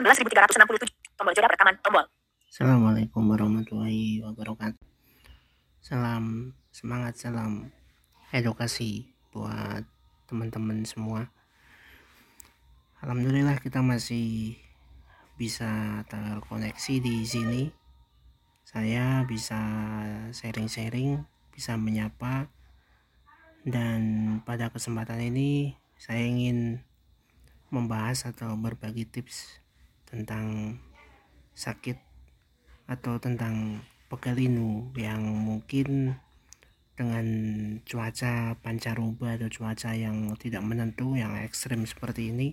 18.367. Tombol jeda rekaman. Tombol. Assalamualaikum warahmatullahi wabarakatuh. Salam semangat, salam edukasi buat teman-teman semua. Alhamdulillah kita masih bisa terkoneksi di sini. Saya bisa sharing-sharing, bisa menyapa dan pada kesempatan ini saya ingin membahas atau berbagi tips tentang sakit atau tentang pegalinu yang mungkin dengan cuaca pancaroba atau cuaca yang tidak menentu yang ekstrim seperti ini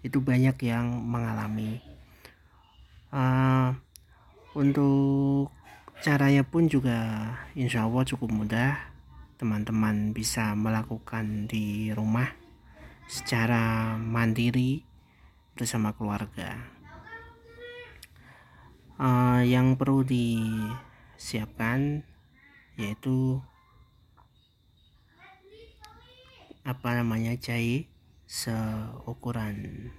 itu banyak yang mengalami uh, untuk caranya pun juga insya Allah cukup mudah teman-teman bisa melakukan di rumah secara mandiri bersama keluarga. Uh, yang perlu disiapkan yaitu apa namanya jahe seukuran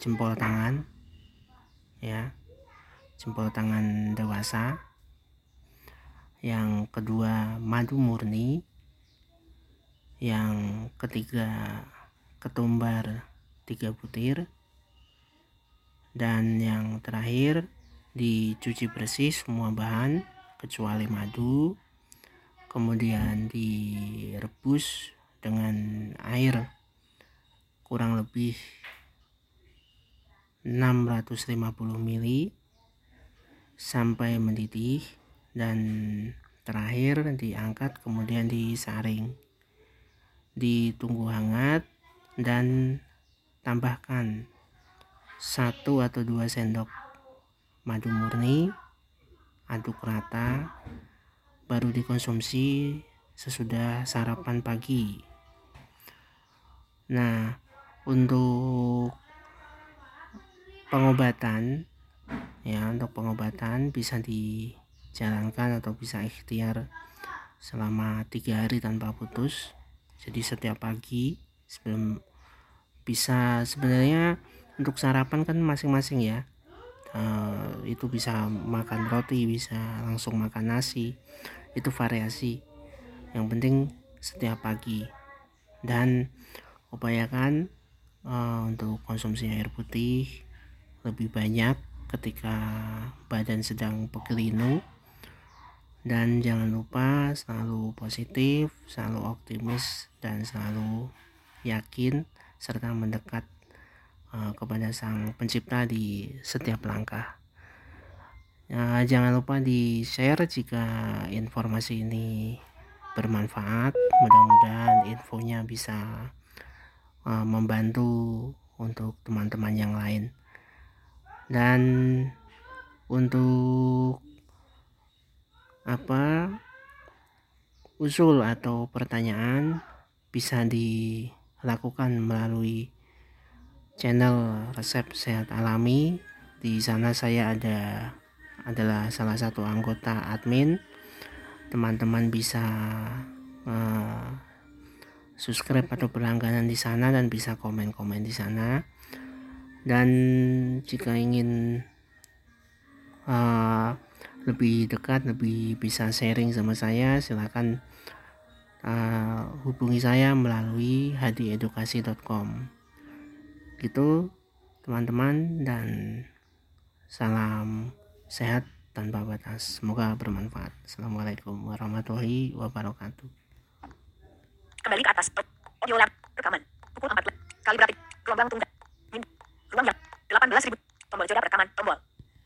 jempol tangan ya jempol tangan dewasa. Yang kedua madu murni. Yang ketiga ketumbar tiga butir. Dan yang terakhir dicuci bersih semua bahan kecuali madu. Kemudian direbus dengan air kurang lebih 650 ml sampai mendidih dan terakhir diangkat kemudian disaring. Ditunggu hangat dan tambahkan satu atau dua sendok madu murni aduk rata baru dikonsumsi sesudah sarapan pagi. Nah untuk pengobatan ya untuk pengobatan bisa dijalankan atau bisa ikhtiar selama tiga hari tanpa putus. Jadi setiap pagi sebelum bisa sebenarnya untuk sarapan kan masing-masing ya itu bisa makan roti bisa langsung makan nasi. Itu variasi. Yang penting setiap pagi. Dan upayakan uh, untuk konsumsi air putih lebih banyak ketika badan sedang pegelinu dan jangan lupa selalu positif selalu optimis dan selalu yakin serta mendekat uh, kepada sang pencipta di setiap langkah. Uh, jangan lupa di share jika informasi ini bermanfaat. Mudah-mudahan infonya bisa uh, membantu untuk teman-teman yang lain. Dan untuk apa usul atau pertanyaan bisa dilakukan melalui channel resep sehat alami di sana saya ada adalah salah satu anggota admin. Teman-teman bisa uh, subscribe atau berlangganan di sana dan bisa komen-komen di sana. Dan jika ingin uh, lebih dekat lebih bisa sharing sama saya silahkan uh, hubungi saya melalui hadiedukasi.com gitu teman-teman dan salam sehat tanpa batas. Semoga bermanfaat. Assalamualaikum warahmatullahi wabarakatuh. Kembali ke atas. Audio lab rekaman. Pukul 4 kali berarti gelombang tunggal